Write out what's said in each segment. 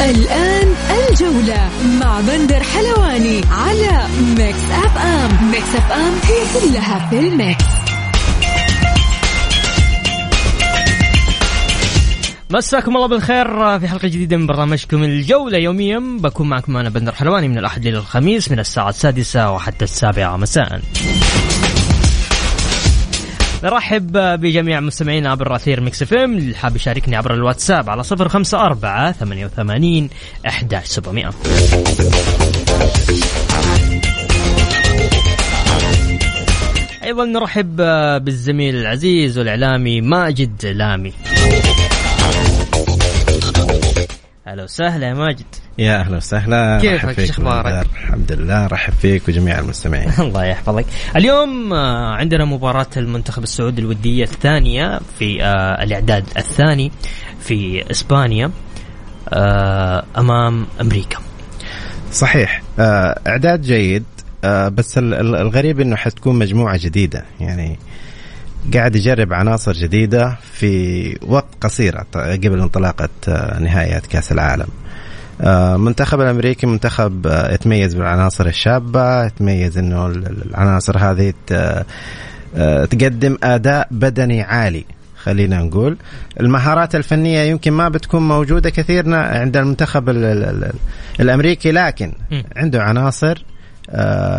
الآن الجولة مع بندر حلواني على Mix FM. Mix FM هي كلها في ال mix. مساكم الله بالخير في حلقة جديدة من برنامجكم الجولة. يوميا بكون معكم أنا بندر حلواني من الأحد إلى الخميس من الساعة السادسة وحتى السابعة مساء. نرحب بجميع مستمعينا عبر أثير Mix FM. اللي حاب يشاركني عبر الواتساب على صفر خمسة أربعة ثمانية وثمانين أحداش سبعمائة. أيضا نرحب بالزميل العزيز والإعلامي ماجد لامي. أهلا وسهلا يا ماجد. يا أهلا وسهلا. كيفك؟ إيش أخبارك؟ الحمد لله. رحب فيك وجميع المستمعين. الله يحفظك. اليوم آه، عندنا مباراة المنتخب السعودي الودية الثانية في آه، الإعداد الثاني في إسبانيا آه، أمام أمريكا. صحيح. إعداد جيد بس الغريب إنه حتكون مجموعة جديدة. يعني قاعد يجرب عناصر جديدة في وقت قصير قبل انطلاقة نهائيات كأس العالم. آه، المنتخب الأمريكي منتخب آه، يتميز بالعناصر الشابة يتميز إنه العناصر هذه تقدم أداء بدني عالي خلينا نقول. المهارات الفنية يمكن ما بتكون موجودة كثير عند المنتخب الأمريكي لكن عنده عناصر آه،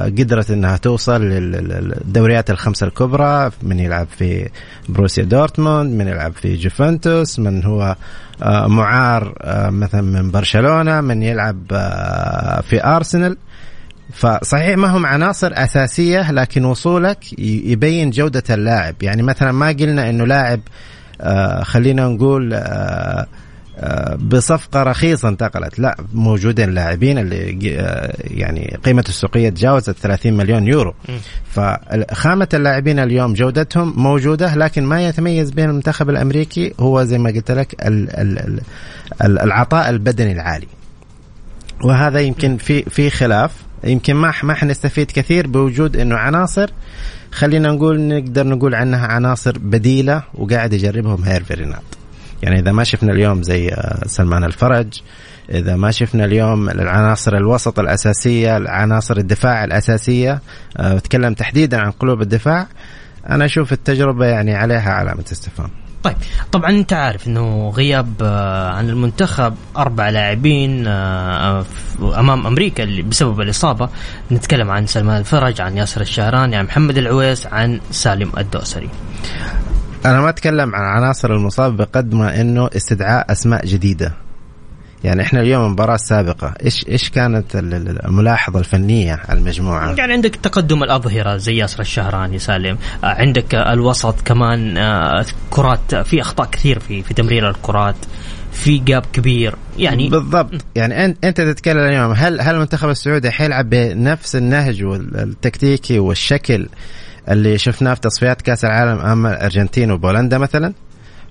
قدرت إنها توصل للدوريات الخمسة الكبرى من يلعب في بروسيا دورتموند من يلعب في جوفنتوس من هو آه، معار آه، مثلا من برشلونة من يلعب في أرسنال. فصحيح ما هم عناصر أساسية لكن وصولك يبين جودة اللاعب. يعني مثلا ما قلنا إنه لاعب خلينا نقول بصفقة رخيصة انتقلت. لا موجودين لاعبين اللي آه، يعني قيمة السوقية تجاوزت 30 مليون يورو. فخامة اللاعبين اليوم جودتهم موجودة لكن ما يتميز بين المنتخب الأمريكي هو زي ما قلت لك العطاء البدني العالي. وهذا يمكن في في خلاف. يمكن ما ما حنستفيد كثير بوجود إنه عناصر. خلينا نقول نقدر نقول عنها عناصر بديلة وقاعد يجربهم هيرفي رينالد يعني إذا ما شفنا اليوم زي آه، سلمان الفرج إذا ما شفنا اليوم العناصر الوسط الأساسية عناصر الدفاع الأساسية بتكلم آه، تحديدا عن قلوب الدفاع أنا أشوف التجربة يعني عليها علامة استفهام. طيب طبعا أنت عارف إنه غياب آه، عن المنتخب أربع لاعبين أمام أمريكا اللي بسبب الإصابة. نتكلم عن سلمان الفرج عن ياسر الشهراني عن محمد العويس عن سالم الدوسري. أنا ما أتكلم عن عناصر المصاب بقد ما إنه استدعاء أسماء جديدة. يعني إحنا اليوم المباراة السابقة إيش إيش كانت الملاحظة الفنية على المجموعة؟ يعني عندك تقدم الأظهرة زي ياسر الشهراني سالم، آه، عندك الوسط كمان آه، كرات في أخطاء كثير في في تمرير الكرات في جاب كبير. يعني بالضبط. يعني انت أنت تتكلم اليوم هل هل المنتخب السعودي حيلعب بنفس النهج والتكتيكي والشكل اللي شفناه في تصفيات كأس العالم أمام الارجنتين وبولندا مثلا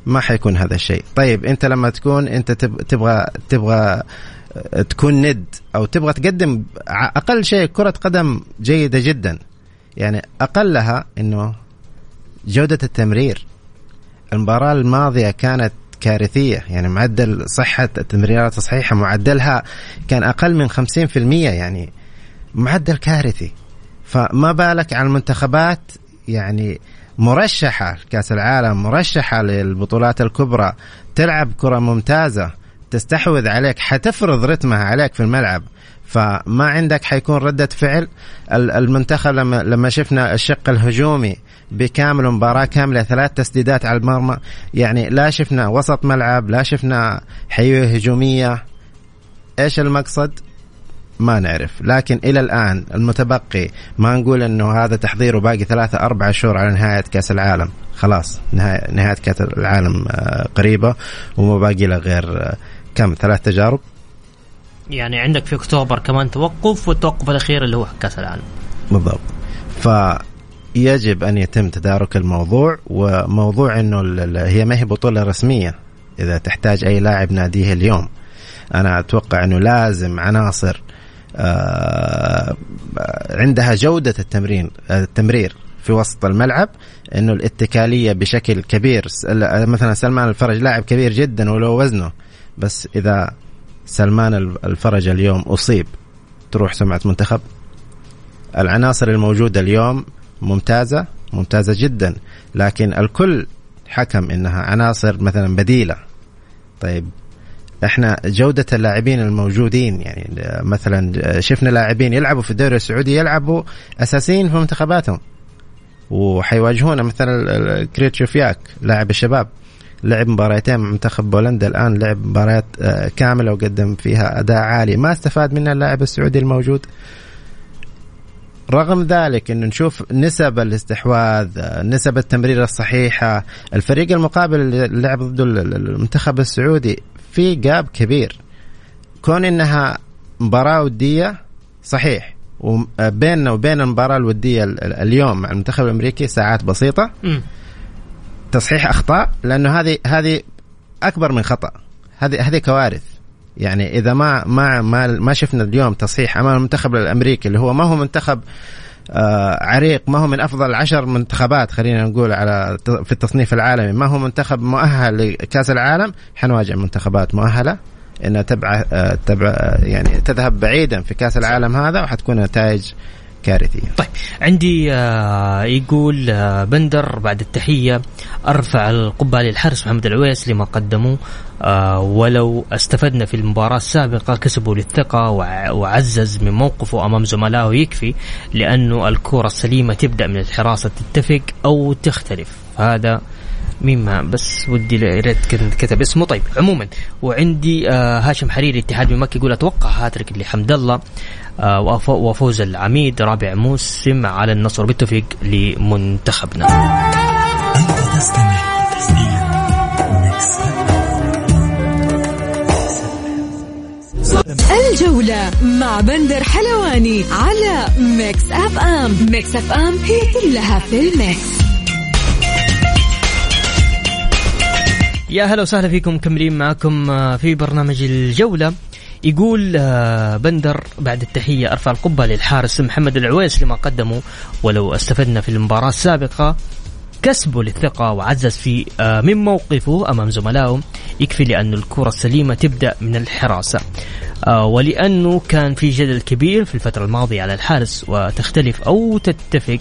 ما حيكون هذا الشيء. طيب أنت لما تكون أنت تبغى تبغى تكون ند أو تبغى تقدم أقل شيء كرة قدم جيدة جدا يعني أقلها إنه جودة التمرير. المباراة الماضية كانت كارثية يعني معدل صحة التمريرات الصحيحه معدلها كان أقل من 50% يعني معدل كارثي. فما بالك على المنتخبات يعني مرشحة كأس العالم مرشحة للبطولات الكبرى تلعب كرة ممتازة تستحوذ عليك حتفرض رتمها عليك في الملعب. فما عندك حيكون ردة فعل. المنتخب لما لما شفنا الشق الهجومي بكامل مباراة كاملة ثلاث تسديدات على المرمى يعني لا شفنا وسط ملعب لا شفنا حيوية هجومية. إيش المقصد؟ ما نعرف. لكن إلى الآن المتبقي ما نقول إنه هذا تحضير وباقي ثلاثة أربعة شهور على نهاية كأس العالم. خلاص نهاية, نهاية كأس العالم آه، قريبة وما باقي له غير آه، كم؟ ثلاث تجارب؟ يعني عندك في أكتوبر كمان توقف والتوقف الأخير اللي هو كأس العالم. بالضبط. فيجب أن يتم تدارك الموضوع وموضوع إنه هي ما هي بطولة رسمية إذا تحتاج أي لاعب ناديه اليوم. أنا أتوقع إنه لازم عناصر عندها جودة التمرين التمرير في وسط الملعب إنه الاتكالية بشكل كبير. مثلا سلمان الفرج لاعب كبير جدا ولو وزنه بس إذا سلمان الفرج اليوم أصيب تروح سمعة منتخب؟ العناصر الموجودة اليوم ممتازة ممتازة جدا لكن الكل حكم إنها عناصر مثلا بديلة. طيب إحنا جودة اللاعبين الموجودين يعني مثلا شفنا لاعبين يلعبوا في الدوري السعودي يلعبوا أساسيين في منتخباتهم وحيواجهونا مثلا كريتشوفياك لاعب الشباب لعب مباراتين مع منتخب بولندا الآن لعب مباريات آه، كاملة وقدم فيها أداء عالي ما استفاد منها اللاعب السعودي الموجود. رغم ذلك إنه نشوف نسب الاستحواذ نسب التمرير الصحيحة الفريق المقابل اللي لعب ضد المنتخب السعودي في جاب كبير. كون إنها مباراة ودية صحيح. وبيننا وبين المباراة الودية اليوم مع المنتخب الأمريكي ساعات بسيطة. تصحيح أخطاء لأنه هذه هذه أكبر من خطأ. هذه هذه كوارث. يعني إذا ما ما ما, ما شفنا اليوم تصحيح أمام المنتخب الأمريكي اللي هو ما هو منتخب عريق ما هو من أفضل عشر منتخبات خلينا نقول على في التصنيف العالمي. ما هو منتخب مؤهل لكأس العالم؟ حنواجه منتخبات مؤهلة. إنها تبع آه تبع آه، يعني تذهب بعيدا في كأس العالم هذا وحتكون نتائج كارثية. طيب عندي آه يقول آه بندر بعد التحية أرفع القبه للحارس محمد العويس لما قدموه آه ولو استفدنا في المباراة السابقة كسبوا للثقة وعزز من موقفه أمام زملائه يكفي لأنه الكرة السليمة تبدأ من الحراسة تتفق أو تختلف هذا مين ما بس ودي ريت كتب اسمه. طيب عموما وعندي آه هاشم حريري اتحاد من مكة يقول أتوقع هاتريك لحمد الله آه وفوز العميد رابع موسم على النصر. بالتوفيق لمنتخبنا. الجولة مع بندر حلواني على Mix FM. Mix FM هي كلها في ال mix. يا هلا وسهلا فيكم مكملين معكم آه، في برنامج الجولة. يقول آه، بندر بعد التحية أرفع القبة للحارس محمد العويس لما قدمه ولو استفدنا في المباراة السابقة. كسبه للثقة وعزز في آه، من موقفه أمام زملائه. يكفي لأن الكرة السليمة تبدأ من الحراسة. ولأنه كان في جدل كبير في الفترة الماضية على الحارس وتختلف أو تتفق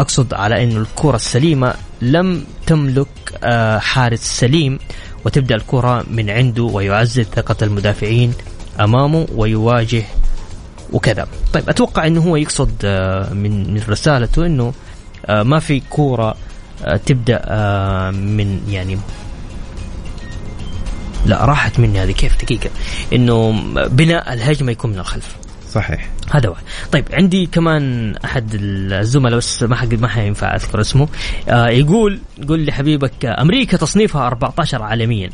أقصد على أن الكرة السليمة لم تملك آه، حارس سليم وتبدأ الكرة من عنده ويعزز ثقة المدافعين أمامه ويواجه وكذا. طيب أتوقع أنه هو يقصد آه، من من رسالته أنه آه، ما في كورة تبدأ من يعني لا راحت مني هذه كيف دقيقة. إنه بناء الهجمة يكون من الخلف. صحيح. هذا واحد. طيب عندي كمان أحد الزملاء بس ما حق ما حينفع أذكر اسمه. آه يقول قول لي حبيبك أمريكا تصنيفها 14 عالميا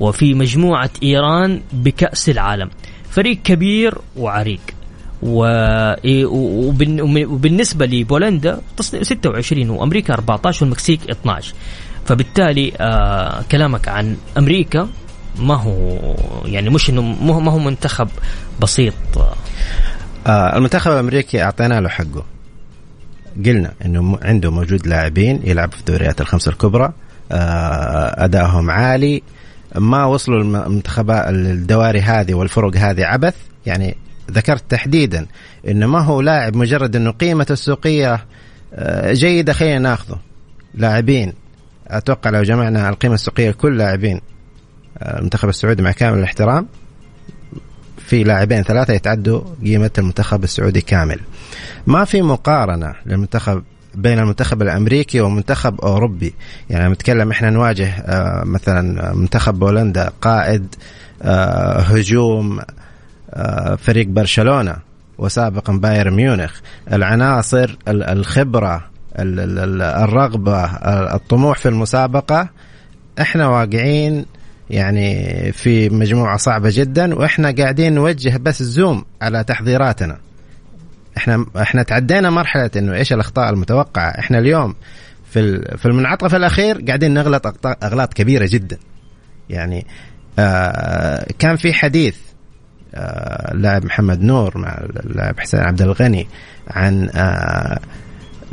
وفي مجموعة إيران بكأس العالم. فريق كبير وعريق. وبالنسبة لبولندا 26 وأمريكا 14 والمكسيك 12 فبالتالي آه كلامك عن أمريكا ما هو يعني مش إنه ما هو منتخب بسيط. آه المنتخب الأمريكي اعطينا له حقه قلنا إنه عنده موجود لاعبين يلعبوا في الدوريات الخمسة الكبرى. آه أدائهم عالي. ما وصلوا المنتخبات الدواري هذه والفرق هذه عبث. يعني ذكرت تحديدا إنه ما هو لاعب مجرد إنه قيمته السوقية آه، جيده خلينا ناخذه. لاعبين. أتوقع لو جمعنا القيمة السوقية لكل لاعبين. المنتخب السعودي مع كامل الاحترام في لاعبين ثلاثة يتعدوا قيمة المنتخب السعودي كامل. ما في مقارنة للمنتخب بين المنتخب الأمريكي ومنتخب أوروبي. يعني نتكلم إحنا نواجه آه، مثلا منتخب بولندا قائد آه، هجوم آه، فريق برشلونة وسابقا بايرن ميونخ. العناصر الخبرة الرغبة الطموح في المسابقة إحنا واقعين يعني في مجموعة صعبة جدا وإحنا قاعدين نوجه بس زوم على تحضيراتنا. إحنا إحنا تعدينا مرحلة إنه إيش الأخطاء المتوقعة. إحنا اليوم في في المنعطف الأخير قاعدين نغلط أغلاط كبيرة جدا. يعني آه كان في حديث آه اللاعب محمد نور مع اللاعب حسين عبد الغني عن آه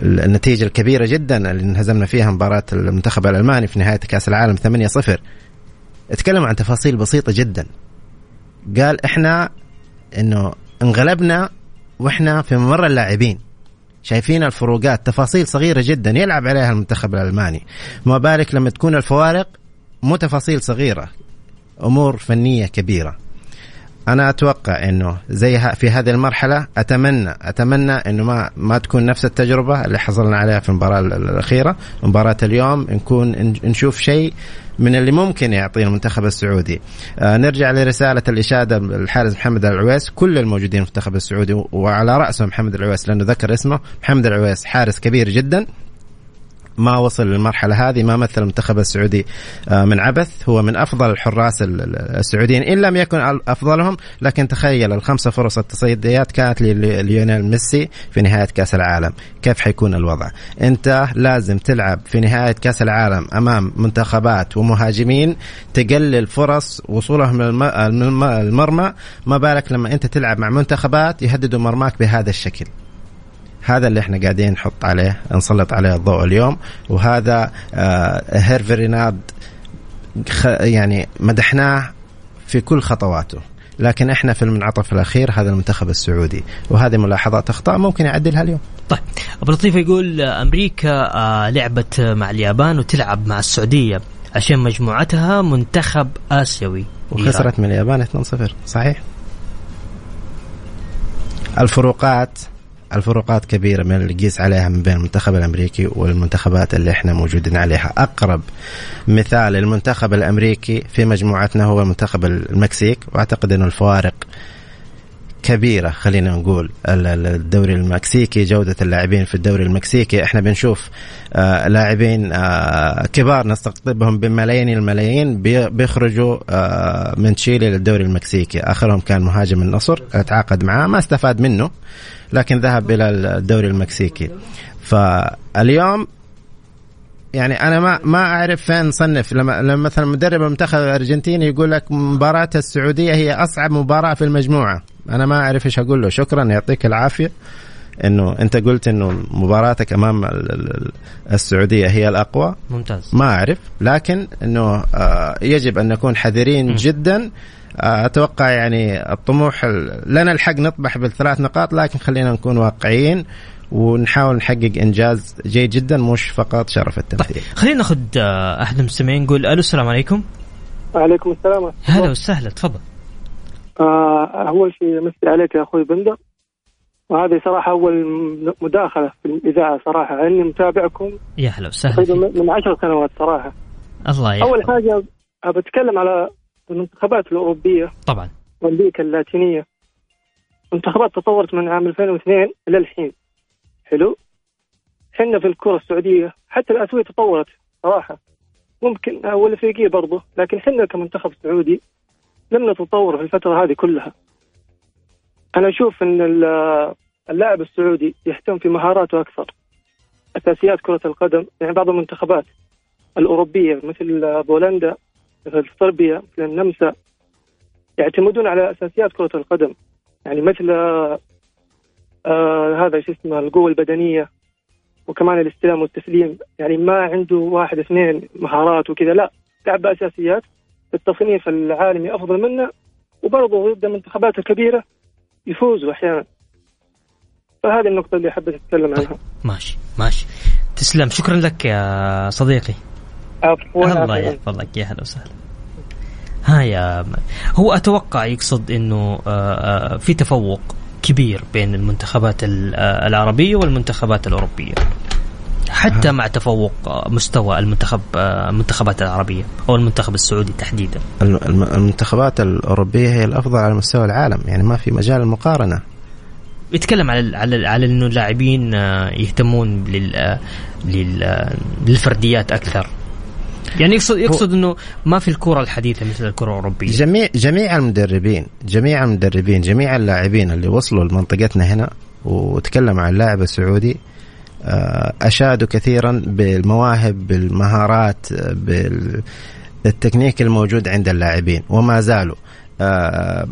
النتيجة الكبيرة جدا اللي انهزمنا فيها مباراة المنتخب الألماني في نهاية كأس العالم 8-0 أتكلم عن تفاصيل بسيطة جدا. قال إحنا إنه انغلبنا وإحنا في ممر اللاعبين. شايفين الفروقات تفاصيل صغيرة جدا. يلعب عليها المنتخب الألماني. ما بالك لما تكون الفوارق؟ مو تفاصيل صغيرة. أمور فنية كبيرة. أنا أتوقع إنه زي في هذه المرحلة أتمنى أتمنى إنه ما ما تكون نفس التجربة اللي حصلنا عليها في المباراة الأخيرة مباراة اليوم نكون نشوف شيء من اللي ممكن يعطيه المنتخب السعودي. آه نرجع لرسالة الإشادة الحارس محمد العويس كل الموجودين في المنتخب السعودي وعلى رأسه محمد العويس لأنه ذكر اسمه محمد العويس حارس كبير جدا. ما وصل للمرحلة هذه ما مثل المنتخب السعودي آه، من عبث. هو من أفضل الحراس السعوديين إن لم يكن أفضلهم. لكن تخيل الخمسة فرص التصديات كانت لليونيل ميسي في نهاية كأس العالم. كيف حيكون الوضع؟ أنت لازم تلعب في نهاية كأس العالم أمام منتخبات ومهاجمين تقلل فرص وصولهم المرمى. ما بالك لما أنت تلعب مع منتخبات يهددوا مرماك بهذا الشكل؟ هذا اللي إحنا قاعدين نحط عليه نسلط عليه الضوء اليوم. وهذا آه هيرفي ريناد يعني مدحناه في كل خطواته. لكن إحنا في المنعطف الأخير هذا المنتخب السعودي. وهذه ملاحظات أخطاء ممكن يعدلها اليوم. طيب أبو لطيف يقول أمريكا آه لعبت مع اليابان وتلعب مع السعودية عشان مجموعتها منتخب آسيوي وخسرت من اليابان 2-0 صحيح؟ الفروقات الفروقات كبيرة من اللي قيس عليها من بين المنتخب الأمريكي والمنتخبات اللي إحنا موجودين عليها. أقرب مثال المنتخب الأمريكي في مجموعتنا هو المنتخب المكسيك. وأعتقد أنه الفوارق كبيرة خلينا نقول الدوري المكسيكي جودة اللاعبين في الدوري المكسيكي. إحنا بنشوف آه لاعبين آه كبار نستقطبهم بملايين الملايين بيخرجوا آه من تشيلي للدوري المكسيكي. آخرهم كان مهاجم النصر تعاقد معاه ما استفاد منه. لكن ذهب إلى الدوري المكسيكي. فاليوم يعني أنا ما ما أعرف فين نصنف لما لما مثلا مدرب المنتخب الأرجنتيني يقول لك مباراة السعودية هي أصعب مباراة في المجموعة. أنا ما أعرف إيش أقول له. شكرا يعطيك العافية. إنه أنت قلت إنه مباراتك أمام السعودية هي الأقوى. ممتاز. ما أعرف. لكن إنه آه، يجب أن نكون حذرين جدا أتوقع يعني الطموح لنا الحق نطمح بالثلاث نقاط لكن خلينا نكون واقعيين ونحاول نحقق إنجاز جيد جدا مش فقط شرف التمثيل. طيب خلينا ناخذ آه، أحد المستمعين نقول ألو السلام عليكم. وعليكم السلام هلا وسهلا تفضل. آه أول شيء امسي عليك يا أخوي بندر وهذه صراحة أول مداخلة في الإذاعة صراحة أني متابعكم يا هلا وسهلا من عشر سنوات صراحة الله يحفظ أول حاجة بتكلم على المنتخبات الأوروبية طبعا. وأمريكا اللاتينية. منتخبات تطورت من عام 2002 إلى الحين. حلو؟ إحنا في الكرة السعودية حتى الآسيوية تطورت صراحة. ممكن والأفريقية برضه لكن إحنا كمنتخب سعودي لم نتطور في الفترة هذه كلها. أنا أشوف أن اللاعب السعودي يهتم في مهاراته أكثر. أساسيات كرة القدم يعني بعض المنتخبات الأوروبية مثل بولندا مثل صربيا مثل النمسا يعتمدون على أساسيات كرة القدم. يعني مثل آه هذا شو اسمه القوة البدنية وكمان الاستلام والتسليم. يعني ما عنده واحد اثنين مهارات وكذا لا لعب بأساسيات التصنيف العالمي أفضل منه وبرضه ضد المنتخبات الكبيرة يفوزوا أحيانا. فهذه النقطة اللي حبيت أتكلم عنها. ماشي ماشي. تسلم. شكرا لك يا صديقي. عفوا الله يحفظك. يا هلا وسهلا. ها يا هو أتوقع يقصد إنه آه، آه، في تفوق كبير بين المنتخبات آه، العربية والمنتخبات الأوروبية. حتى مع تفوق مستوى المنتخب المنتخبات العربية أو المنتخب السعودي تحديدا. المنتخبات الأوروبية هي الأفضل على مستوى العالم يعني ما في مجال المقارنه يتكلم على على على إنه اللاعبين يهتمون لل لل للفرديات أكثر. يعني يقصد يقصد إنه ما في الكرة الحديثة مثل الكرة الأوروبية. جميع جميع المدربين جميع المدربين جميع اللاعبين اللي وصلوا لمنطقتنا هنا وتكلم عن اللاعب السعودي آه، أشادوا كثيرا بالمواهب بالمهارات آه، بالتكنيك الموجود عند اللاعبين وما زالوا. آه،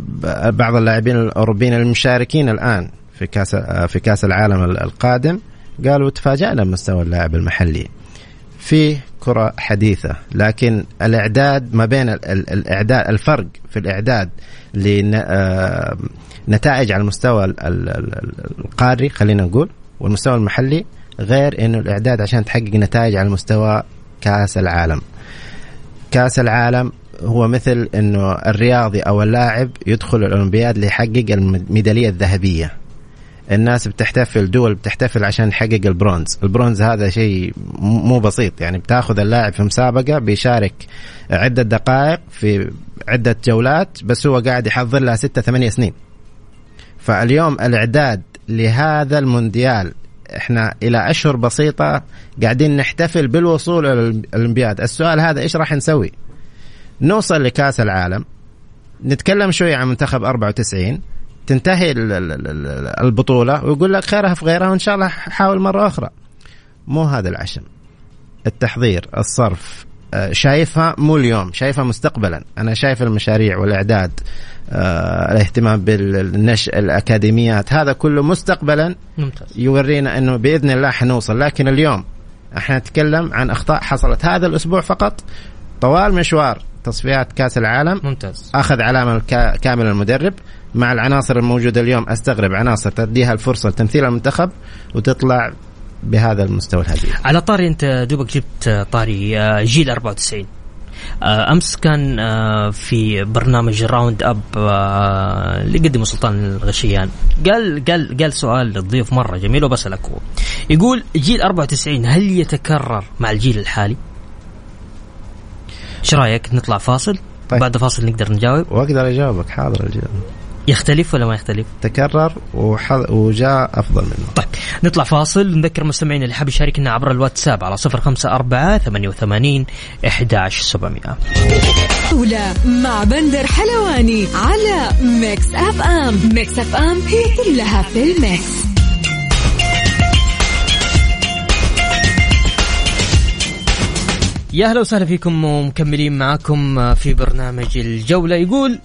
بعض اللاعبين الأوروبيين المشاركين الآن في كاس في كأس العالم القادم قالوا تفاجأنا بمستوى اللاعب المحلي. في كرة حديثة. لكن الإعداد ما بين الإعداد الفرق في الإعداد لنتائج على المستوى القاري خلينا نقول والمستوى المحلي غير إنه الإعداد عشان تحقق نتائج على مستوى كأس العالم. كأس العالم هو مثل إنه الرياضي أو اللاعب يدخل الأولمبياد ليحقق الميدالية الذهبية. الناس بتحتفل دول بتحتفل عشان يحقق البرونز. البرونز هذا شيء مو بسيط. يعني بتاخذ اللاعب في مسابقة بيشارك عدة دقائق في عدة جولات بس هو قاعد يحضر لها ستة ثمانية سنين. فاليوم الإعداد لهذا المونديال إحنا إلى أشهر بسيطة قاعدين نحتفل بالوصول إلى الأولمبياد. السؤال هذا إيش راح نسوي؟ نوصل لكأس العالم. نتكلم شوي عن منتخب 94 تنتهي البطولة ويقول لك خيرها في غيرها وإن شاء الله حاول مرة أخرى. مو هذا العشم. التحضير الصرف. آه، شايفها مو اليوم شايفها مستقبلا. أنا شايف المشاريع والإعداد آه، الاهتمام بالنشء الأكاديميات هذا كله مستقبلا. ممتاز. يورينا إنه بإذن الله حنوصل. لكن اليوم إحنا نتكلم عن أخطاء حصلت هذا الأسبوع فقط. طوال مشوار تصفيات كأس العالم. ممتاز. أخذ علامة كامل المدرب. مع العناصر الموجودة اليوم أستغرب عناصر تديها الفرصة لتمثيل المنتخب وتطلع بهذا المستوى الهدية على طاري أنت دوبك جبت طاري آه، جيل 94 آه، أمس كان آه، في برنامج Round Up اللي قدمه سلطان الغشيان قال قال قال سؤال للضيوف مرة جميل وبسألك هو يقول جيل 94 هل يتكرر مع الجيل الحالي؟ إيش رأيك نطلع فاصل؟ طيب. بعد فاصل نقدر نجاوب وأقدر أجاوبك حاضر الجواب يختلف ولا ما يختلف؟ تكرر وجاء أفضل منه. طيب نطلع فاصل نذكر مستمعينا اللي حاب يشاركنا عبر الواتساب على 054 88 11700. الجولة مع بندر حلواني على Mix FM، Mix FM هي كلها في ال mix. يا أهلا وسهلا فيكم ومكملين معاكم في برنامج الجولة يقول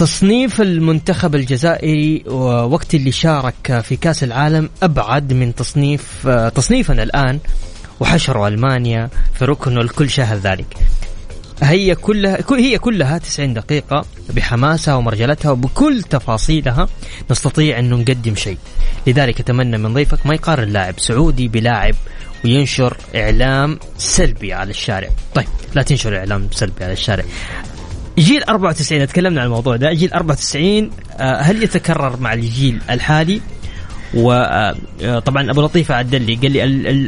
تصنيف المنتخب الجزائري وقت اللي شارك في كأس العالم أبعد من تصنيف تصنيفنا الآن وحشروا ألمانيا في ركن والكل شاهد ذلك. هي كلها هي كلها 90 دقيقة بحماسها ومرجلتها وبكل تفاصيلها نستطيع أن نقدم شيء. لذلك أتمنى من ضيفك ما يقارن لاعب سعودي بلاعب وينشر إعلام سلبي على الشارع. طيب لا تنشر إعلام سلبي على الشارع. جيل 94 تكلمنا عن الموضوع ده. جيل 94 آه، هل يتكرر مع الجيل الحالي؟ وطبعا آه، أبو لطيف عدل لي قال لي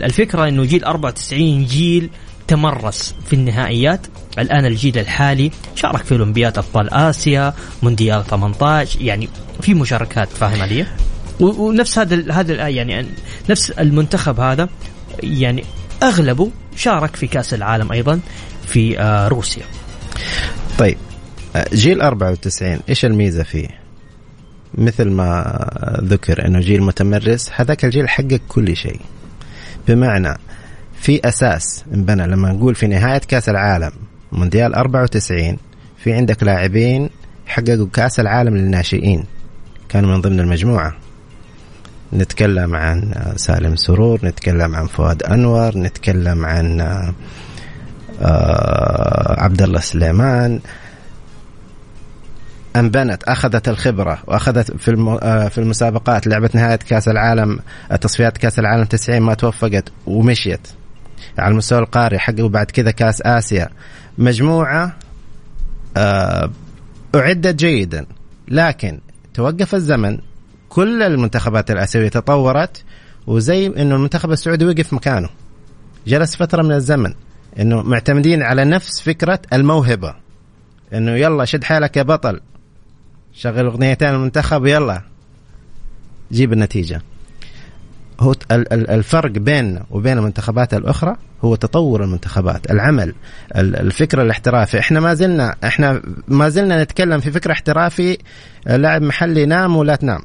الفكرة إنه جيل 94 جيل تمرس في النهائيات. الآن الجيل الحالي شارك في اولمبياد أبطال آسيا مونديال 18 يعني في مشاركات فاهم علي ونفس هذا هذا يعني نفس المنتخب هذا يعني أغلبه شارك في كأس العالم أيضا في آه، روسيا. طيب جيل 94 إيش الميزة فيه؟ مثل ما ذكر إنه جيل متمرس هذاك الجيل حقق كل شيء بمعنى في أساس انبنى لما نقول في نهاية كأس العالم مونديال 94 في عندك لاعبين حققوا كأس العالم للناشئين كانوا من ضمن المجموعة نتكلم عن سالم سرور نتكلم عن فؤاد أنور نتكلم عن عبد الله سليمان. انبنت أخذت الخبرة وأخذت في آه، في المسابقات لعبت نهاية كأس العالم آه، تصفيات كأس العالم 90 ما توفقت ومشيت. على المستوى القاري حققوا بعد كذا كأس آسيا. مجموعة أعدت جيدا. لكن توقف الزمن كل المنتخبات الآسيوية تطورت وزي إنه المنتخب السعودي وقف مكانه. جلس فترة من الزمن. إنه معتمدين على نفس فكرة الموهبة. إنه يلا شد حالك يا بطل. شغل أغنيتين المنتخب يلا. جيب النتيجة. هو الفرق بيننا وبين المنتخبات الأخرى هو تطور المنتخبات العمل الفكر الاحترافي. إحنا ما زلنا إحنا ما زلنا نتكلم في فكر احترافي لاعب محلي نام ولا تنام.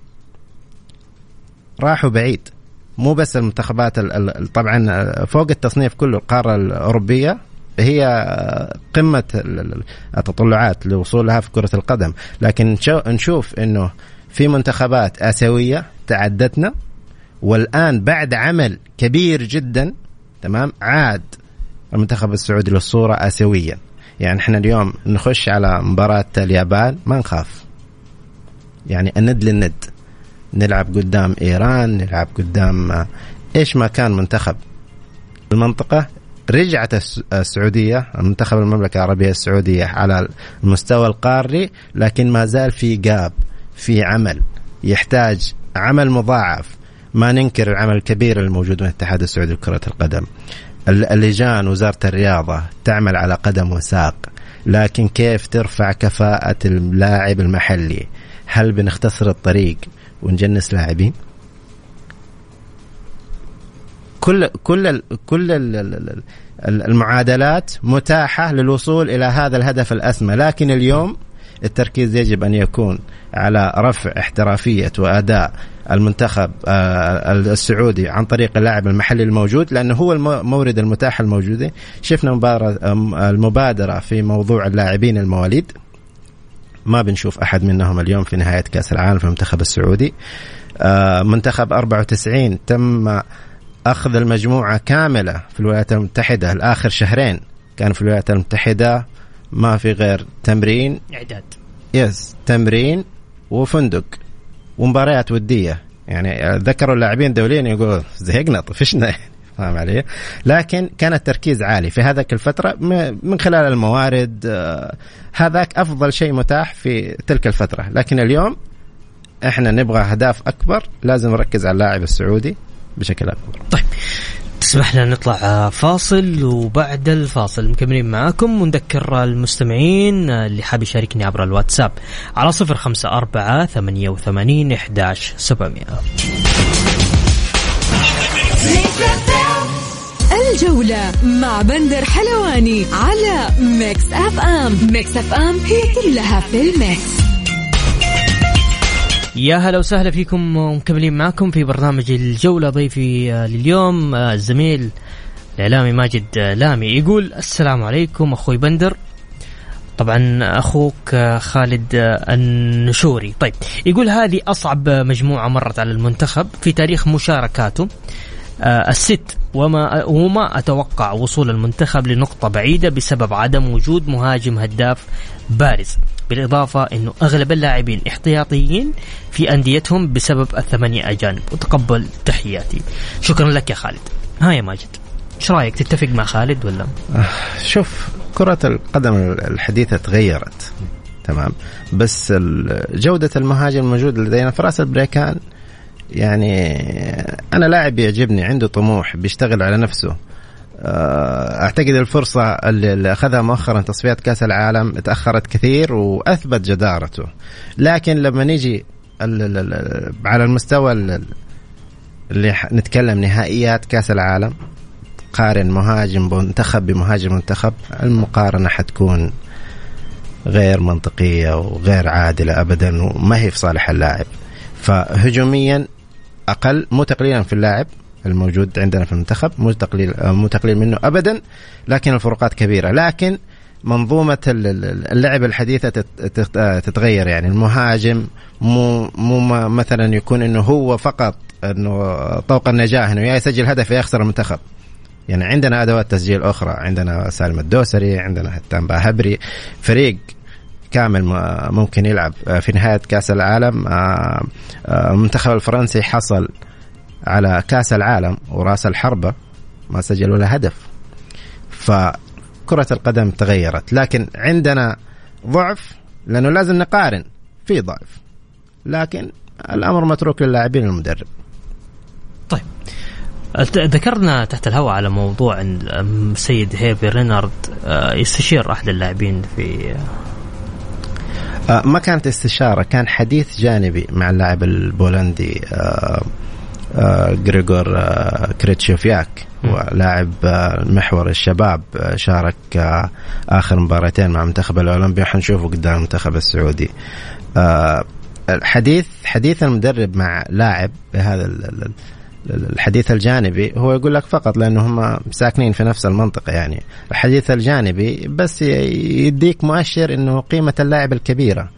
راحوا بعيد. مو بس المنتخبات طبعا فوق التصنيف كله القارة الأوروبية هي قمة التطلعات لوصولها في كرة القدم. لكن نشوف إنه في منتخبات آسيوية تعدتنا والآن بعد عمل كبير جدا تمام؟ عاد المنتخب السعودي للصورة اسيويا. يعني إحنا اليوم نخش على مباراة اليابان ما نخاف. يعني الند للند. نلعب قدام إيران نلعب قدام إيش ما كان منتخب المنطقة. رجعت السعودية منتخب المملكة العربية السعودية على المستوى القاري لكن ما زال في جاب في عمل. يحتاج عمل مضاعف. ما ننكر العمل الكبير الموجود من الاتحاد السعودي لكرة القدم. اللجان وزارة الرياضة تعمل على قدم وساق. لكن كيف ترفع كفاءة اللاعب المحلي؟ هل بنختصر الطريق؟ ونجنس لاعبين. كل كل كل المعادلات متاحة للوصول إلى هذا الهدف الأسمى. لكن اليوم التركيز يجب أن يكون على رفع احترافية وأداء المنتخب آه، السعودي عن طريق اللاعب المحلي الموجود لأنه هو المورد المتاح الموجود شفنا المبادرة في موضوع اللاعبين المواليد. ما بنشوف أحد منهم اليوم في نهاية كأس العالم في المنتخب السعودي. آه، منتخب 94 تم أخذ المجموعة كاملة في الولايات المتحدة الآخر شهرين. كان في الولايات المتحدة ما في غير تمرين. إعداد. يس تمرين وفندق ومباريات ودية. يعني ذكروا اللاعبين الدوليين يقول زهقنا طفشنا. فاهم علي؟ لكن كان التركيز عالي في هذاك الفترة من خلال الموارد آه، هذاك أفضل شيء متاح في تلك الفترة. لكن اليوم إحنا نبغى أهداف أكبر لازم نركز على اللاعب السعودي بشكل أكبر. طيب تسمح لنا نطلع فاصل وبعد الفاصل مكملين معاكم ونذكر المستمعين اللي حاب يشاركني عبر الواتساب على صفر خمسة أربعة ثمانية وثمانين إحداش سبعمائة الجولة مع بندر حلواني على Mix FM. Mix FM هي كلها في ال mix. يا هلا وسهلا فيكم ومكملين معكم في برنامج الجولة ضيفي آه، لليوم آه، الزميل الإعلامي ماجد آه، لامي. يقول السلام عليكم أخوي بندر. طبعا أخوك خالد النشوري. طيب يقول هذه أصعب مجموعة مرت على المنتخب في تاريخ مشاركاته الست وما وما أتوقع وصول المنتخب لنقطة بعيدة بسبب عدم وجود مهاجم هداف بارز. بالإضافة أنه أغلب اللاعبين احتياطيين في أنديتهم بسبب الثمانية أجانب. وتقبل تحياتي. شكرا لك يا خالد. ها يا ماجد إيش رأيك؟ تتفق مع خالد ولا؟ آه، شوف كرة القدم الحديثة تغيرت. تمام؟ بس جودة المهاجم الموجود لدينا فراس البريكان يعني أنا لاعب يعجبني عنده طموح بيشتغل على نفسه. آه، أعتقد الفرصة اللي أخذها مؤخرا تصفيات كأس العالم تأخرت كثير وأثبت جدارته. لكن لما نيجي على المستوى اللي نتكلم نهائيات كأس العالم قارن مهاجم منتخب بمهاجم منتخب المقارنة حتكون غير منطقية وغير عادلة ابدا وما هي في صالح اللاعب. فهجوميا أقل مو تقليلا في اللاعب الموجود عندنا في المنتخب مو تقليل مو تقليل منه ابدا لكن الفروقات كبيرة. لكن منظومة اللعب الحديثة تتغير. يعني المهاجم مو مو مثلا يكون إنه هو فقط إنه طوق النجاة إنه يا يسجل هدف يا يخسر المنتخب. يعني عندنا أدوات تسجيل أخرى عندنا سالم الدوسري عندنا هتان باهبري. فريق كامل ممكن يلعب. في نهاية كأس العالم آه، آه، المنتخب الفرنسي حصل على كأس العالم وراس الحربة ما سجل ولا هدف. فكرة القدم تغيرت. لكن عندنا ضعف لأنه لازم نقارن في ضعف. لكن الأمر متروك للاعبين المدرب طيب. ذكرنا تحت الهواء على موضوع السيد هيرفي رينارد آه، يستشير أحد اللاعبين في آه، ما كانت استشارة كان حديث جانبي مع اللاعب البولندي آه، آه، جريجور آه، كريتشوفياك هو لاعب آه، محور الشباب آه، شارك آه، آخر مباراتين مع المنتخب الأولمبي. وحنشوفه قدام المنتخب السعودي. آه، الحديث حديث المدرب مع لاعب بهذا الحديث الجانبي هو يقول لك فقط لأنه هم ساكنين في نفس المنطقة يعني. الحديث الجانبي بس يديك مؤشر إنه قيمة اللاعب الكبيرة.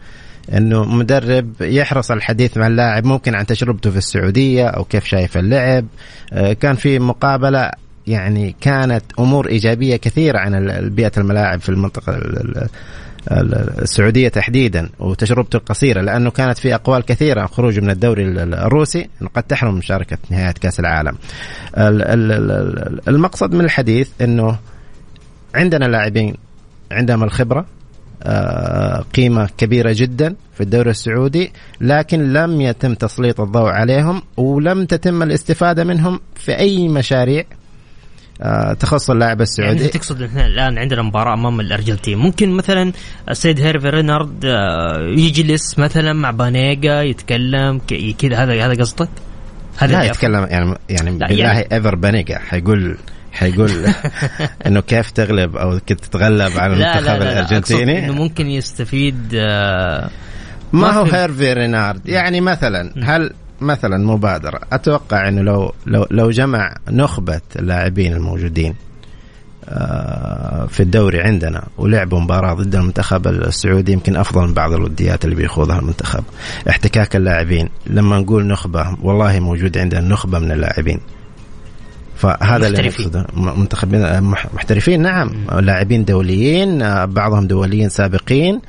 إنه مدرب يحرص على الحديث مع اللاعب ممكن عن تجربته في السعودية أو كيف شايف اللعب. آه، كان في مقابلة يعني كانت أمور إيجابية كثيرة عن بيئة الملاعب في المنطقة ال- ال- ال- السعودية تحديدا وتجربته القصيره لأنه كانت في أقوال كثيرة عن خروجه من الدوري ال- ال- الروسي قد تحرم من مشاركة نهاية كأس العالم. ال- ال- ال- المقصد من الحديث إنه عندنا لاعبين عندهم الخبرة آه، قيمة كبيرة جدا في الدوري السعودي لكن لم يتم تسليط الضوء عليهم ولم تتم الاستفادة منهم في أي مشاريع تخص اللاعب يعني السعودي. إنت تقصد إحنا الآن عندنا مباراة أمام الأرجنتين. ممكن مثلا السيد هيرفي رينارد آه، يجلس مثلا مع بانيجا يتكلم كذا هذا هذا قصدك؟ هذا لا يتكلم يعني يعني بالله يعني- ايفر بانيجا حيقول حيقول إنه كيف تغلب أو كيف تتغلب على المنتخب الأرجنتيني. إنه ممكن يستفيد آه، ما ما هو في- هيرفي رينارد؟ يعني مثلا هل مثلا مبادرة. أتوقع أنه لو لو لو جمع نخبة اللاعبين الموجودين آه، في الدوري عندنا ولعبوا مباراة ضد المنتخب السعودي يمكن أفضل من بعض الوديات اللي بيخوضها المنتخب. احتكاك اللاعبين لما نقول نخبة والله موجود عندنا نخبة من اللاعبين. فهذا اللي محترفين. م- منتخبين مح- محترفين نعم. لاعبين دوليين بعضهم دوليين سابقين.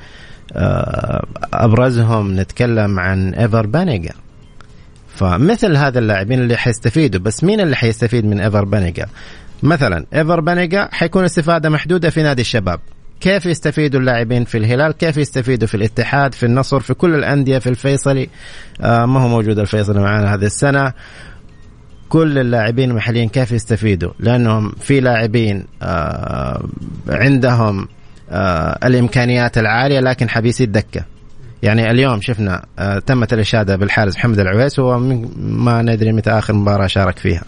آه، أبرزهم نتكلم عن إيفر بانيجا فمثل هذا اللاعبين اللي حيستفيدوا بس مين اللي حيستفيد من إيفر بانيجا مثلا إيفر بانيجا حيكون استفادة محدودة في نادي الشباب. كيف يستفيدوا اللاعبين في الهلال؟ كيف يستفيدوا في الاتحاد في النصر في كل الأندية في الفيصلي؟ آه ما هو موجود الفيصلي معنا هذه السنة. كل اللاعبين المحليين كيف يستفيدوا؟ لأنهم في لاعبين آه عندهم آه الإمكانيات العالية لكن حبيسي الدكه يعني اليوم شفنا آه تمت الاشاده بالحارس محمد العويس هو من- ما ندري متى آخر مباراة شارك فيها.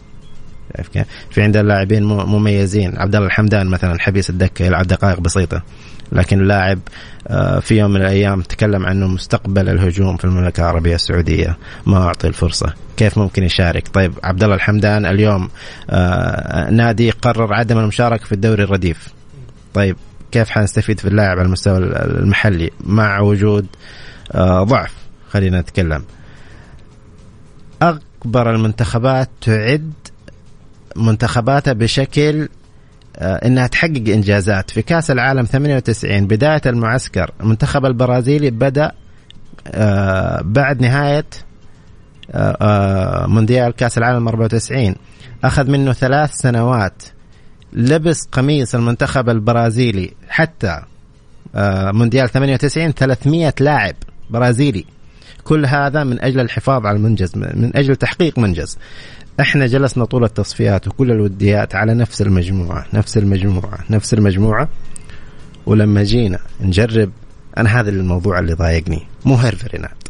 كيف؟ في عندنا لاعبين مميزين. عبد الله الحمدان مثلا حبيس الدكة يلعب دقائق بسيطة. لكن لاعب آه، في يوم من الأيام تكلم عنه مستقبل الهجوم في المملكة العربية السعودية. ما أعطي الفرصة. كيف ممكن يشارك؟ طيب عبد الله الحمدان اليوم آه، نادي قرر عدم المشاركة في الدوري الرديف. طيب كيف حنستفيد في اللاعب على المستوى المحلي مع وجود آه، ضعف. خلينا نتكلم. أكبر المنتخبات تعد منتخباتها بشكل آه، إنها تحقق إنجازات. في كأس العالم 98 بداية المعسكر المنتخب البرازيلي بدأ آه، بعد نهاية مونديال كأس العالم 94 أخذ منه ثلاث سنوات. لبس قميص المنتخب البرازيلي حتى آه، مونديال 98 300 لاعب برازيلي. كل هذا من أجل الحفاظ على المنجز من أجل تحقيق منجز. إحنا جلسنا طول التصفيات وكل الوديات على نفس المجموعة نفس المجموعة نفس المجموعة. ولما جينا نجرب أنا هذا الموضوع اللي ضايقني مو هيرفرينات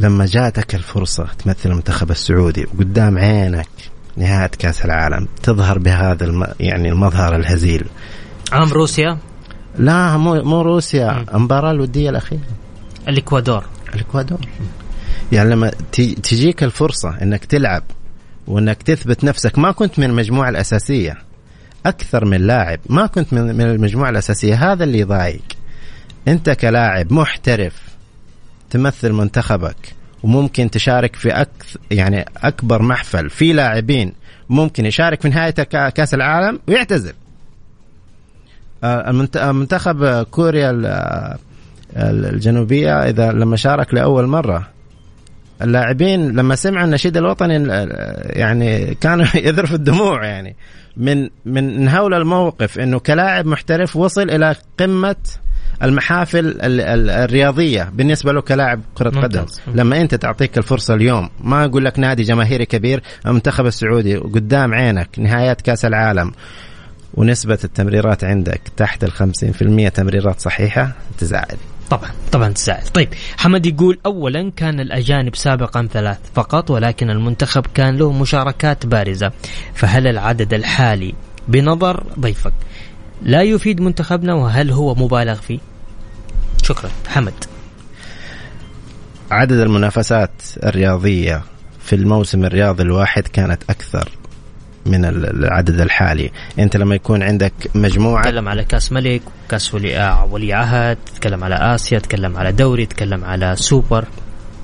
لما جاتك الفرصة تمثل المنتخب السعودي وقدام عينك نهاية كأس العالم تظهر بهذا الم... يعني المظهر الهزيل. عام روسيا؟ لا مو مو روسيا المباراة الودية الأخيرة. الإكوادور. الإكوادور. يعني لما تجيك الفرصة إنك تلعب وإنك تثبت نفسك ما كنت من المجموعة الأساسية. أكثر من لاعب ما كنت من من المجموعة الأساسية هذا اللي يضايق. أنت كلاعب محترف تمثل منتخبك وممكن تشارك في أكثر يعني أكبر محفل في لاعبين ممكن يشارك في نهاية كا- كأس العالم ويعتزل. آه، منتخب كوريا ال- الجنوبية إذا لما شارك لأول مرة. اللاعبين لما سمعوا النشيد الوطني يعني كانوا يذرف الدموع يعني. من من هول الموقف إنه كلاعب محترف وصل إلى قمة المحافل ال- ال- الرياضية بالنسبة له كلاعب كرة قدم. لما أنت تعطيك الفرصة اليوم ما أقول لك نادي جماهيري كبير المنتخب السعودي قدام عينك نهايات كأس العالم. ونسبة التمريرات عندك تحت ال 50% تمريرات صحيحة تزعل طبعا طبعا تزعل طيب حمد يقول اولا كان الأجانب سابقا ثلاث فقط ولكن المنتخب كان له مشاركات بارزة. فهل العدد الحالي بنظر ضيفك لا يفيد منتخبنا؟ وهل هو مبالغ فيه؟ شكرا. حمد. عدد المنافسات الرياضية في الموسم الرياضي الواحد كانت أكثر من العدد الحالي. أنت لما يكون عندك مجموعه تكلم على كأس ملك كأس ولي ولي عهد تكلم على آسيا تكلم على دوري تكلم على سوبر.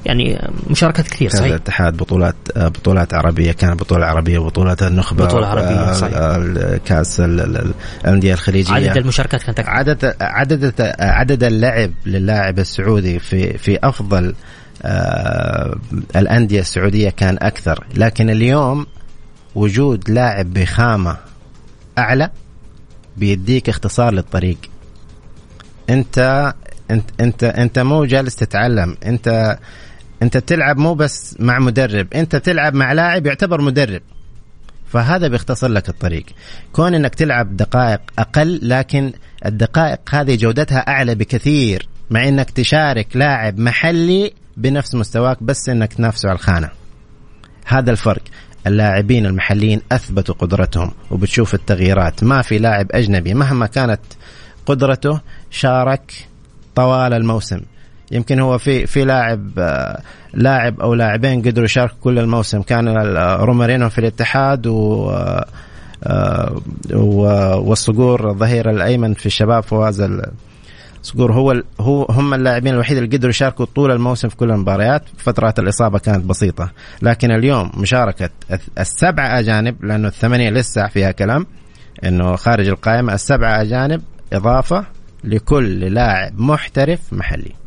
يعني مشاركات كثير صحيح. الاتحاد بطولات بطولات عربية كان بطولة عربية بطولات النخبة بطولة عربية صحيح. كاس الأندية الخليجية. عدد المشاركات كانت أكثر. عدد عدد عدد اللعب للاعب السعودي في في أفضل آه الأندية السعودية كان أكثر. لكن اليوم وجود لاعب بخامة أعلى بيديك اختصار للطريق. انت انت انت انت مو جالس تتعلم. انت انت بتلعب مو بس مع مدرب انت بتلعب مع لاعب يعتبر مدرب. فهذا بيختصر لك الطريق. كون انك تلعب دقائق أقل لكن الدقائق هذه جودتها أعلى بكثير مع انك تشارك لاعب محلي بنفس مستواك بس انك تنافسه على الخانة. هذا الفرق. اللاعبين المحليين أثبتوا قدرتهم وبتشوف التغييرات. ما في لاعب أجنبي مهما كانت قدرته شارك طوال الموسم. يمكن هو في في لاعب لاعب أو لاعبين قدروا يشاركوا كل الموسم. كان رومارينو في الاتحاد و والصقور الظهير الأيمن في الشباب فواز صقور هو هو هم اللاعبين الوحيد اللي قدروا يشاركوا طول الموسم في كل المباريات. فترات الإصابة كانت بسيطة. لكن اليوم مشاركة السبعه أجانب لأنه الثمانية لسه فيها كلام إنه خارج القائمة السبعه أجانب إضافة لكل لاعب محترف محلي.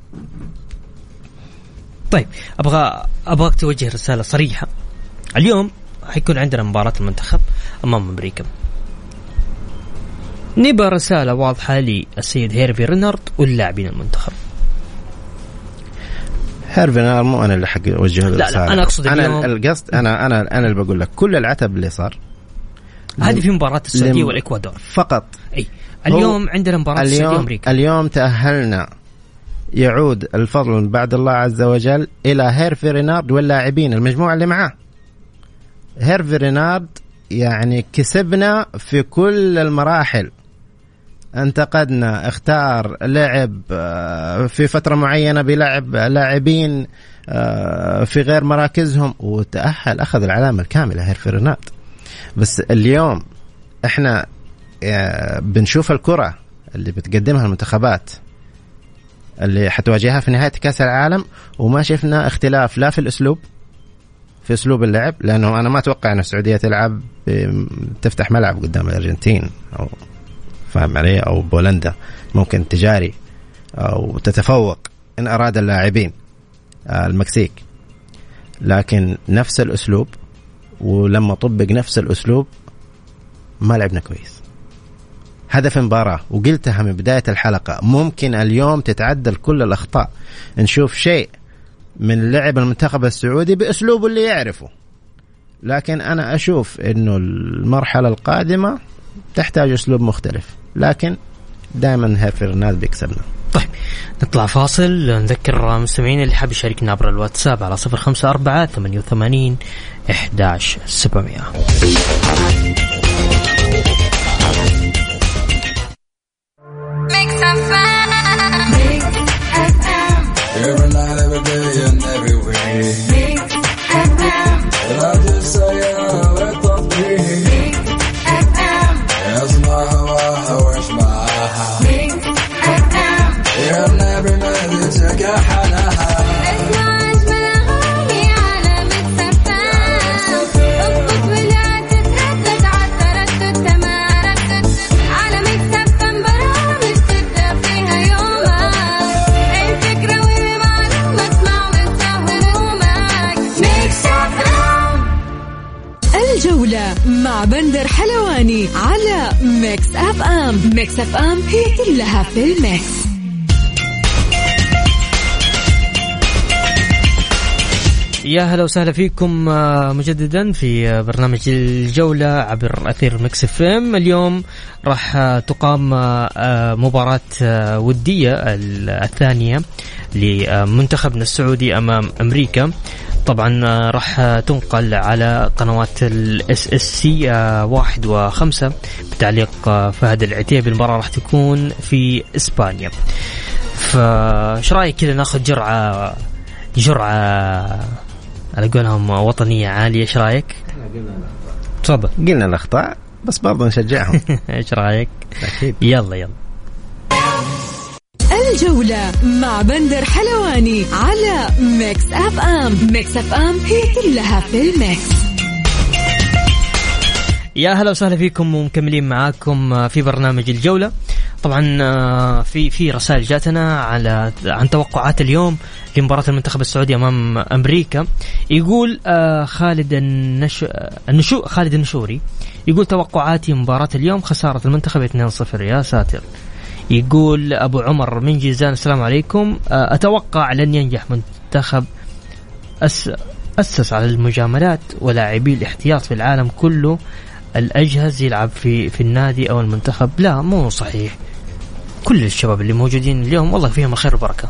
طيب أبغى أبغاك توجه رسالة صريحة. اليوم حيكون عندنا مباراة المنتخب أمام أمريكا. نبى رسالة واضحة للسيد هيرفي رينارد واللاعبين المنتخب. هيرفي رينارد مو أنا اللي حق أوجه له لا, لا أنا أقصد أنا القصد أنا أنا أنا اللي بقول لك كل العتب اللي صار هذه في مباراة السعودية والإكوادور. فقط. أي. اليوم عندنا مباراة السعودية وأمريكا. اليوم تأهلنا يعود الفضل بعد الله عز وجل إلى هيرفي رينارد واللاعبين المجموعة اللي معاه. هيرفي رينارد يعني كسبنا في كل المراحل. انتقدنا اختار لعب آه، في فترة معينة بلعب لاعبين آه، في غير مراكزهم وتأهل أخذ العلامة الكاملة هيرفي رينارد. بس اليوم إحنا آه، بنشوف الكرة اللي بتقدمها المنتخبات. اللي حتواجهها في نهاية كأس العالم. وما شفنا اختلاف لا في الأسلوب في أسلوب اللعب لأنه أنا ما أتوقع أن السعودية تلعب تفتح ملعب قدام الأرجنتين أو فاهم علي أو بولندا ممكن تجاري أو تتفوق إن أراد اللاعبين آه، المكسيك. لكن نفس الأسلوب ولما طبق نفس الأسلوب ما لعبنا كويس. هدف مباراة وقلتها من بداية الحلقة ممكن اليوم تتعدل كل الأخطاء. نشوف شيء من لعب المنتخب السعودي بأسلوبه اللي يعرفه. لكن أنا أشوف أنه المرحلة القادمة تحتاج أسلوب مختلف. لكن دائما فرناند بيكسبنا. طيب نطلع فاصل. نذكر مستمعين اللي حاب يشاركنا عبر الواتساب على 054 88 11700 Every night, every day, and every way. ام هي كلها في ال mix. يا هلا وسهلا فيكم آه، مجددا في آه، برنامج الجولة عبر أثير Mix FM. اليوم راح آه، تقام مباراة ودية الثانية لمنتخبنا السعودي أمام أمريكا. طبعا راح تنقل على قنوات ال SSC واحد وخمسة. بتعليق فهد العتيبي. المباراة راح تكون في إسبانيا. فايش رأيك كذا ناخذ جرعة جرعة على قولهم وطنية عالية؟ إيش رأيك؟ تفضل. قلنا الأخطاء بس برضه نشجعهم. إيش رأيك؟ أكيد. يلا يلا. الجولة مع بندر حلواني على Mix FM. Mix FM هي كلها في ال mix. يا هلا وسهلا فيكم ومكملين معاكم في برنامج الجولة. طبعا آه، في في رسائل جاتنا على عن توقعات اليوم لمباراة المنتخب السعودي أمام أمريكا. يقول آه، خالد النش... النشو خالد النشوري يقول توقعاتي مباراة اليوم خسارة المنتخب 2-0 يا ساتر. يقول أبو عمر من جيزان السلام عليكم. آه، أتوقع لن ينجح منتخب أس... أسس على المجاملات ولاعبي الاحتياط في العالم كله الأجهز يلعب في في النادي أو المنتخب. لا مو صحيح. كل الشباب اللي موجودين اليوم والله فيهم الخير والبركة.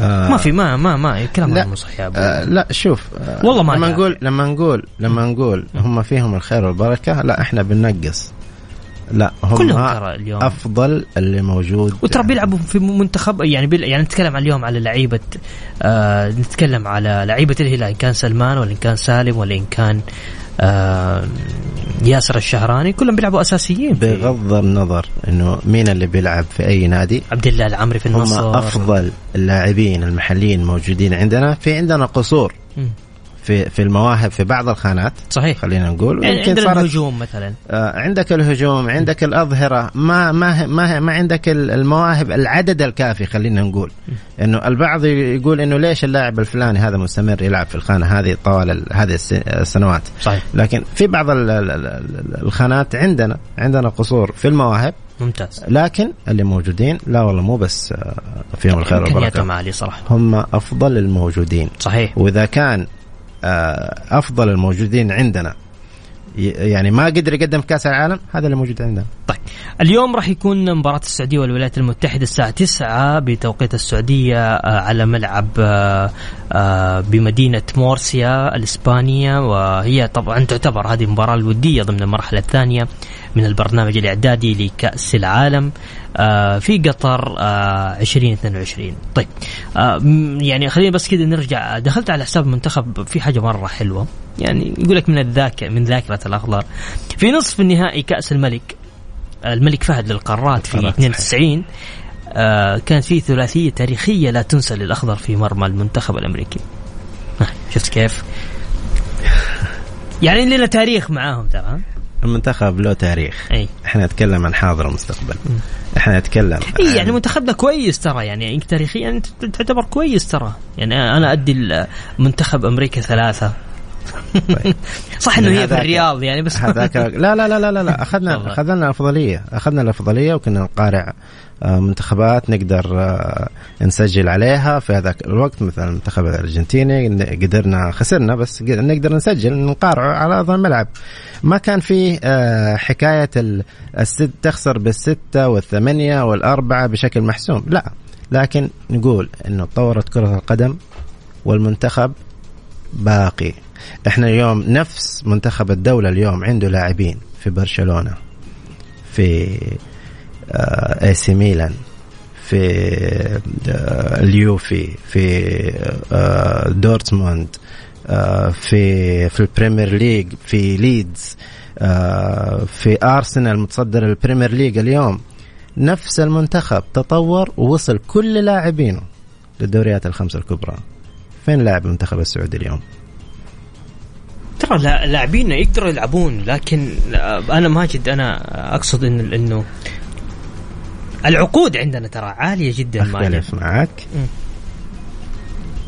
آه ما في ما ما ما الكلام لا مو صحيح آه لا شوف آه والله ما لما نقول لما نقول لما نقول هم فيهم الخير والبركة لا إحنا بننقص. لا هم كلهم ترى اليوم. أفضل اللي موجود وترى بيلعبوا في منتخب يعني بيل يعني نتكلم اليوم على لعيبة آه نتكلم على لعيبة الهلال إن كان سلمان ولا إن كان سالم ولا إن كان آه ياسر الشهراني كلهم بيلعبوا أساسيين بغض النظر إنه مين اللي بيلعب في أي نادي عبد الله العمري في النصر. هم أفضل اللاعبين المحليين موجودين عندنا. في عندنا قصور. في في المواهب في بعض الخانات. صحيح. خلينا نقول. يعني عندنا الهجوم مثلا. آه عندك الهجوم عندك الأظهرة. ما ما ما ما عندك المواهب العدد الكافي خلينا نقول. إنه البعض يقول إنه ليش اللاعب الفلاني هذا مستمر يلعب في الخانة هذه طوال هذه السنوات. صحيح. لكن في بعض الخانات عندنا عندنا قصور في المواهب. ممتاز. لكن اللي موجودين لا والله مو بس آه، فيهم الخير والبركة. صراحة. هم أفضل الموجودين. صحيح. وإذا كان أفضل الموجودين عندنا. يعني ما قدر يقدم في كأس العالم هذا اللي موجود عندنا. طيب اليوم راح يكون مباراة السعودية والولايات المتحدة الساعة 9 بتوقيت السعودية آه، على ملعب آه، بمدينة مورسيا الإسبانية. وهي طبعا تعتبر هذه المباراة الودية ضمن المرحلة الثانية. من البرنامج الإعدادي لكأس العالم آه، في قطر 2022 آه، طيب آه، يعني خلينا بس كذا نرجع. دخلت على حساب المنتخب في حاجة مرة حلوة. يعني يقول لك من الذاكرة من ذاكرة الأخضر. في نصف النهائي كأس الملك الملك فهد للقارات في 92 آه كانت في ثلاثية تاريخية لا تنسى للأخضر في مرمى المنتخب الأمريكي. شفت كيف؟ يعني لنا تاريخ معاهم ترى. المنتخب له تاريخ. أي. إحنا نتكلم عن حاضر ومستقبل إحنا نتكلم إي يعني منتخبنا كويس ترى يعني تاريخيا تعتبر كويس ترى. يعني أنا أدي منتخب أمريكا ثلاثة. طيب. صح إنه هي في الرياض يعني بس هذاك لا لا لا لا لا اخذنا أخذنا الافضليه أخذنا الأفضلية وكنا نقارع منتخبات نقدر آه، نسجل عليها في هذاك الوقت مثلا المنتخب الأرجنتيني قدرنا خسرنا بس نقدر نسجل نقارع على أرض الملعب. ما كان في آه، حكاية الست تخسر بالستة والثمانية والأربعة بشكل محسوم. لا. لكن نقول إنه تطورت كرة القدم والمنتخب باقي. إحنا اليوم نفس منتخب الدولة اليوم عنده لاعبين في برشلونة في AC Milan في آه، اليوفي في آه، دورتموند آه، في في ال Premier League في ليدز في ارسنال متصدر ال Premier League اليوم نفس المنتخب تطور ووصل كل لاعبينه للدوريات الخمسة الكبرى فين لاعب المنتخب السعودي اليوم؟ ترى لاعبينا يقدروا يلعبون لكن أنا ماجد أنا أقصد انه إنه العقود عندنا ترى عالية جدا اختلف معك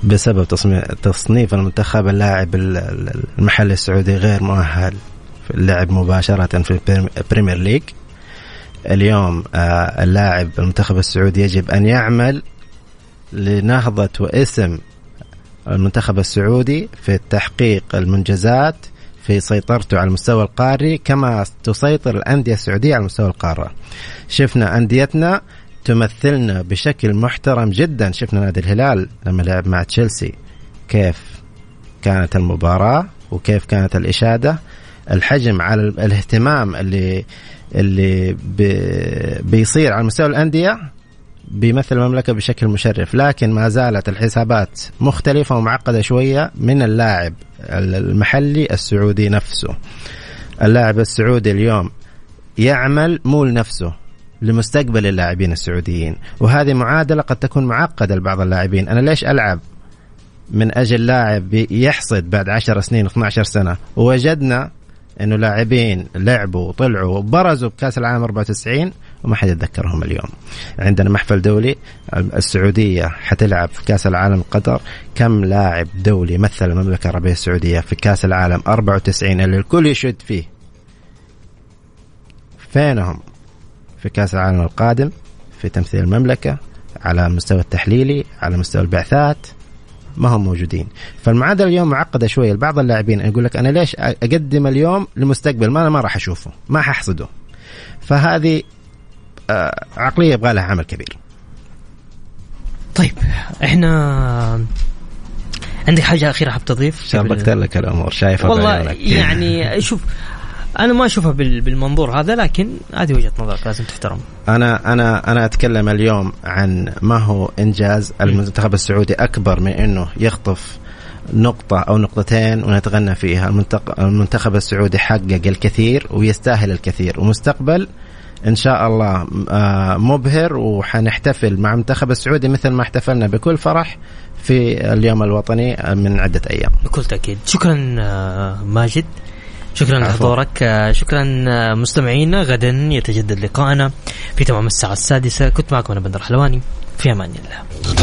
بسبب تصنيف المنتخب اللاعب المحلي السعودي غير مؤهل في اللعب مباشرة في ال Premier League. اليوم آه، اللاعب المنتخب السعودي يجب أن يعمل لنهضة واسم المنتخب السعودي في تحقيق المنجزات في سيطرته على المستوى القاري كما تسيطر الأندية السعودية على مستوى القارة شفنا أنديتنا تمثلنا بشكل محترم جدا. شفنا نادي الهلال لما لعب مع تشيلسي. كيف كانت المباراة وكيف كانت الإشادة؟ الحجم على الاهتمام اللي اللي بيصير على مستوى الأندية بيمثل المملكة بشكل مشرف. لكن ما زالت الحسابات مختلفة ومعقدة شوية من اللاعب. المحلي السعودي نفسه. اللاعب السعودي اليوم يعمل مو لنفسه لمستقبل اللاعبين السعوديين وهذه معادلة قد تكون معقدة لبعض اللاعبين. أنا ليش ألعب من أجل لاعب يحصد بعد 10 سنين 12 سنة؟ ووجدنا إنه لاعبين لعبوا وطلعوا وبرزوا بكأس العالم 94 وما حد يتذكرهم اليوم. عندنا محفل دولي السعودية حتلعب في كأس العالم قطر. كم لاعب دولي مثل المملكة العربية السعودية في كأس العالم 94 اللي الكل يشد فيه؟ فينهم في كأس العالم القادم في تمثيل المملكة على المستوى التحليلي على مستوى البعثات؟ ما هم موجودين. فالمعادلة اليوم معقدة شوية. لبعض اللاعبين يقول لك أنا ليش أقدم اليوم لمستقبل؟ ما أنا ما راح أشوفه. ما ححصده فهذه عقلية يبغى لها عمل كبير. طيب إحنا عندك حاجة أخيرة حاب تضيف؟ شابكت لك الأمور. شايف والله يعني شوف أنا ما أشوفها بالمنظور هذا لكن هذه وجهة نظرك لازم تحترم. أنا أنا أنا أتكلم اليوم عن ما هو إنجاز المنتخب السعودي أكبر من إنه يخطف نقطة أو نقطتين ونتغنى فيها. المنتخب السعودي حقق الكثير ويستاهل الكثير. ومستقبل إن شاء الله آه، مبهر وحنحتفل مع المنتخب السعودي مثل ما احتفلنا بكل فرح في اليوم الوطني من عدة أيام. بكل تأكيد. شكرا آه، ماجد. شكرا لحضورك. آه، شكرا آه، مستمعينا غدا يتجدد لقائنا في تمام الساعة السادسة. كنت معكم أنا بندر حلواني. في أمان الله.